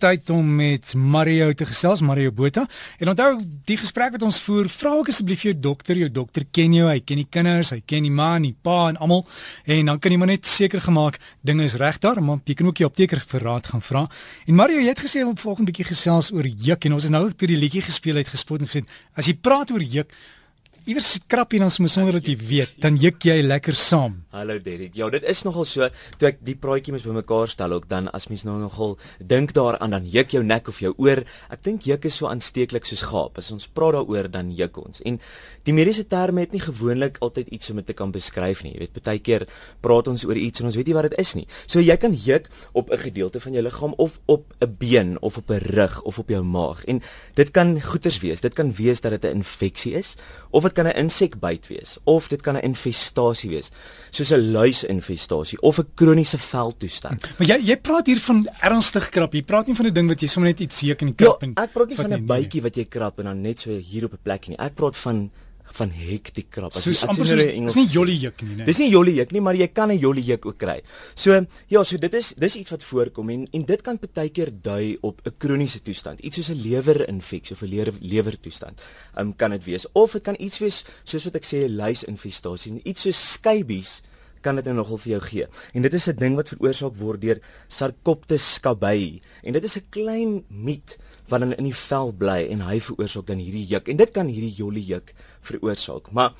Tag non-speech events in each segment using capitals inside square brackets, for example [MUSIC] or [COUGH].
tyd om met Mario te gesels, Mario Botha. En onthou, die gesprek wat ons voer, vra ook asseblief jou dokter, jou dokter ken jou, hy ken die kinders, hy ken die ma en die pa en almal. En dan kan jy maar net seker gemaak dinge is reg daar, maar jy kan ook jou apteker vir raad gaan vra. En Mario, jy het gesê om volgende bietjie gesels oor juk en ons het nou ook toe die liedjie gespeel het gespot en gesê, as jy praat oor juk, iewers krap jy dan sommer sonder dat jy weet, dan juk jy lekker saam. Hallo Derek. Ja, dit is nogal so toe ek die praatjie mis bymekaar stel ook dan as mens nou nogal dink daaraan dan juk jou nek of jou oor. Ek dink juk is so aansteeklik soos gaap. As ons praat daaroor dan juk ons. En die mediese terme het nie gewoonlik altyd iets om dit te kan beskryf nie. Jy weet, baie keer praat ons oor iets en ons weet nie wat dit is nie. So jy kan juk op 'n gedeelte van jou liggaam of op 'n been of op 'n rug of op jou maag. En dit kan goeters wees. Dit kan wees dat dit 'n infeksie is of dit kan 'n insekbyt wees of dit kan 'n infestasie wees soos 'n luisinfestasie of 'n kroniese veldtoestand. Maar jy jy praat hier van ernstig krap. Jy praat nie van 'n ding wat jy sommer net iets seek in die krap ja, en ek praat nie van 'n bytjie wat jy krap en dan net so hier op 'n plek nie. Ek praat van van hektiek krap. As jy amper soos Engels. Dis nie jolly juk nie, nee. Dis nie jolly juk nie, maar jy kan 'n jolly juk ook kry. So ja, so dit is dis iets wat voorkom en en dit kan baie keer dui op 'n kroniese toestand, iets soos 'n lewerinfeksie of 'n lewer lewertoestand. Ehm um, kan dit wees of dit kan iets wees soos wat ek sê 'n luisinfestasie, iets soos skybies kan dit nou nogal vir jou gee. En dit is 'n ding wat veroorsaak word deur Sarcoptes scabiei. En dit is 'n klein miet wat dan in die vel bly en hy veroorsaak dan hierdie juk. En dit kan hierdie jolly juk veroorsaak. Maar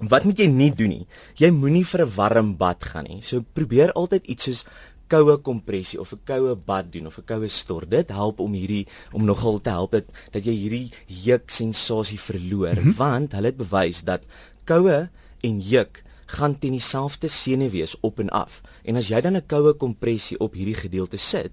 wat moet jy nie doen nie? Jy moenie vir 'n warm bad gaan nie. So probeer altyd iets soos koue kompressie of 'n koue bad doen of 'n koue stort. Dit help om hierdie om nogal te help dat dat jy hierdie juk sensasie verloor mm -hmm. want hulle het bewys dat koue en juk gaan teen dieselfde senuwees op en af. En as jy dan 'n koue kompressie op hierdie gedeelte sit,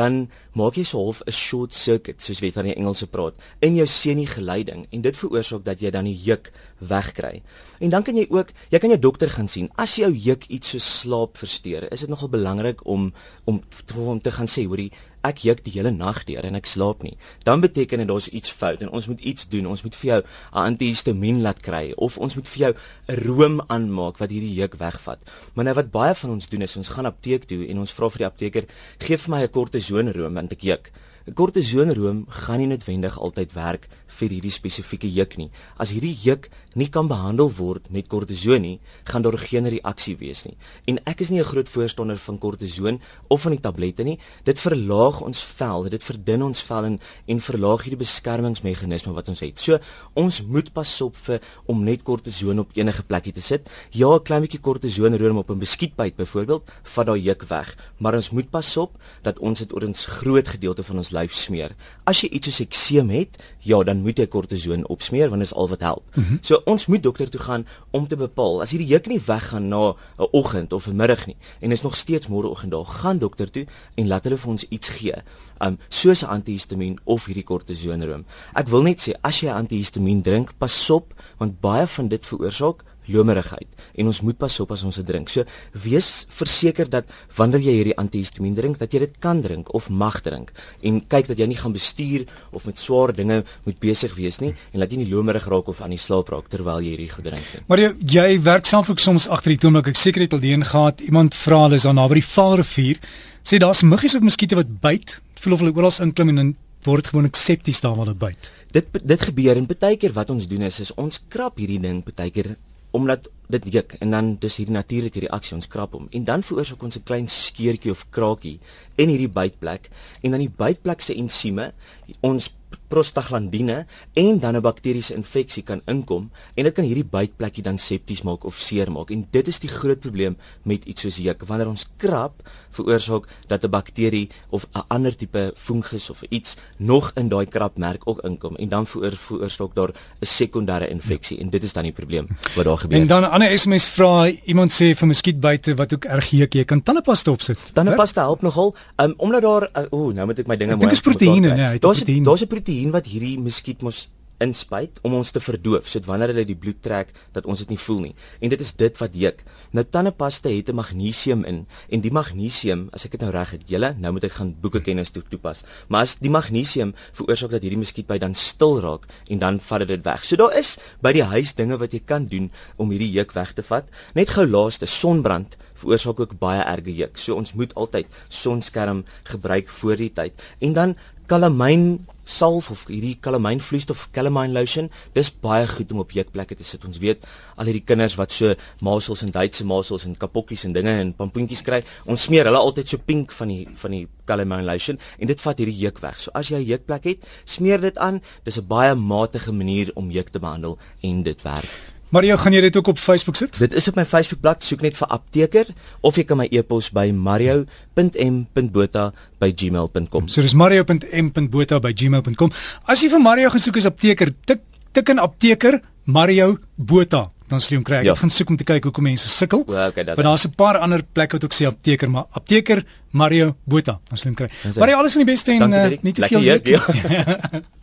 dan maak jy so half 'n short circuit soos weet van die Engelse praat in jou senuigeleiding en dit veroorsaak dat jy dan die juk wegkry. En dan kan jy ook, jy kan jou dokter gaan sien. As jou juk iets so slaap versteur, is dit nogal belangrik om om om te gaan sê, hoorie, ek juk die hele nag deur en ek slaap nie. Dan beteken dit daar's iets fout en ons moet iets doen. Ons moet vir jou 'n antihistamiin laat kry of ons moet vir jou 'n room aanmaak wat hierdie juk wegvat. Maar nou wat baie van ons doen is ons gaan apteek toe en ons vra vir die apteker, "Gee vir my 'n kortisonroom want ek juk." 'n Kortisonroom gaan nie noodwendig altyd werk vir hierdie spesifieke juk nie. As hierdie juk nie kan behandel word met kortison nie, gaan daar geen reaksie wees nie. En ek is nie 'n groot voorstander van kortison of van die tablette nie. Dit verlaag ons vel, dit verdun ons vel en, en verlaag hierdie beskermingsmeganisme wat ons het. So ons moet pas op vir om net kortison op enige plekkie te sit. Ja, 'n klein bietjie kortison room op 'n beskietbyt byvoorbeeld, vat daai juk weg, maar ons moet pas op dat ons dit oor 'n groot gedeelte van ons lyf smeer. As jy iets soos ekseem het, ja, dan moet jy kortison opsmeer want dit is al wat help. Mm -hmm. So ons moet dokter toe gaan om te bepaal as hierdie juk nie weggaan na 'n oggend of 'n middag nie en is nog steeds môreoggend daar, gaan dokter toe en laat hulle vir ons iets gee. Um soos 'n antihistamiin of hierdie kortisonroom. Ek wil net sê as jy antihistamiin drink, pas op want baie van dit veroorsaak lomerigheid en ons moet pas op as ons dit drink. So wees verseker dat wanneer jy hierdie antihistamiin drink, dat jy dit kan drink of mag drink en kyk dat jy nie gaan bestuur of met swaar dinge moet besig wees nie en laat jy nie lomerig raak of aan die slaap raak terwyl jy hierdie gedrink het. Maar jy, jy werk self ook soms agter die toonbank. Ek seker het al die een gehad. Iemand vra hulle is daar naby die Vaalrivier. Sê daar's muggies of muskiete wat byt. Voel of hulle oral inklim en dan word gewoonlik septies daar waar hulle byt. Dit dit gebeur en baie keer wat ons doen is is ons krap hierdie ding baie keer omdat dit juk en dan dis hierdie natuurlike reaksie ons krap hom. En dan veroorsaak ons 'n klein skeurtjie of kraakie in hierdie bytplek en dan die bytplek se ensieme ons prostaglandine en dan 'n bakteriese infeksie kan inkom en dit kan hierdie bytplekkie dan septies maak of seer maak en dit is die groot probleem met iets soos juk wanneer ons krap veroorsaak dat 'n bakterie of 'n ander tipe fungus of iets nog in daai krapmerk ook inkom en dan veroor, veroorsaak daar 'n sekondêre infeksie en dit is dan die probleem wat daar gebeur. En dan 'n ander SMS vra iemand sê vir muskietbyte wat ook erg juk jy kan tandepasta opsit. Tandepasta help nogal um, omdat daar uh, o, nou moet ek my dinge mooi. Dit is proteïene, nee, daar's daar's 'n proteïen wat hierdie muskiet mos inspuit om ons te verdoof sodat wanneer hulle die bloed trek dat ons dit nie voel nie. En dit is dit wat juk. Nou tandepasta het 'n magnesium in en die magnesium, as ek dit nou reg het, julle, nou moet ek gaan boeke kennis toe toepas. Maar as die magnesium veroorsaak dat hierdie muskietbyt dan stil raak en dan vat dit weg. So daar is by die huis dinge wat jy kan doen om hierdie juk weg te vat. Net gou laaste sonbrand veroorsaak ook baie erge juk. So ons moet altyd sonskerm gebruik voor die tyd. En dan kalamyn salf of hierdie kalamyn vloeistof calamine lotion. Dis baie goed om op jeukplekke te sit. Ons weet al hierdie kinders wat so masels en Duitse masels en kapokkies en dinge en pampoentjies kry ons smeer hulle altyd so pink van die van die calamine lotion en dit vat hierdie jeuk weg. So as jy 'n jeukplek het smeer dit aan. Dis 'n baie matige manier om jeuk te behandel en dit werk Mario, gaan jy dit ook op Facebook sit? Dit is op my Facebookblad, soek net vir apteker of jy kan my e-pos by mario.m.botha@gmail.com. So dis mario.m.botha@gmail.com. As jy vir Mario gaan soek as apteker, tik tik in apteker Mario Botha dan sal jy hom kry. Ek ja. gaan soek om te kyk hoekom mense sukkel. Well, okay, Want daar's 'n paar ander plekke wat ook sê apteker, maar apteker Mario Botha, dan sal jy hom kry. Mario, alles van die beste en uh, nie te veel. Ja. [LAUGHS]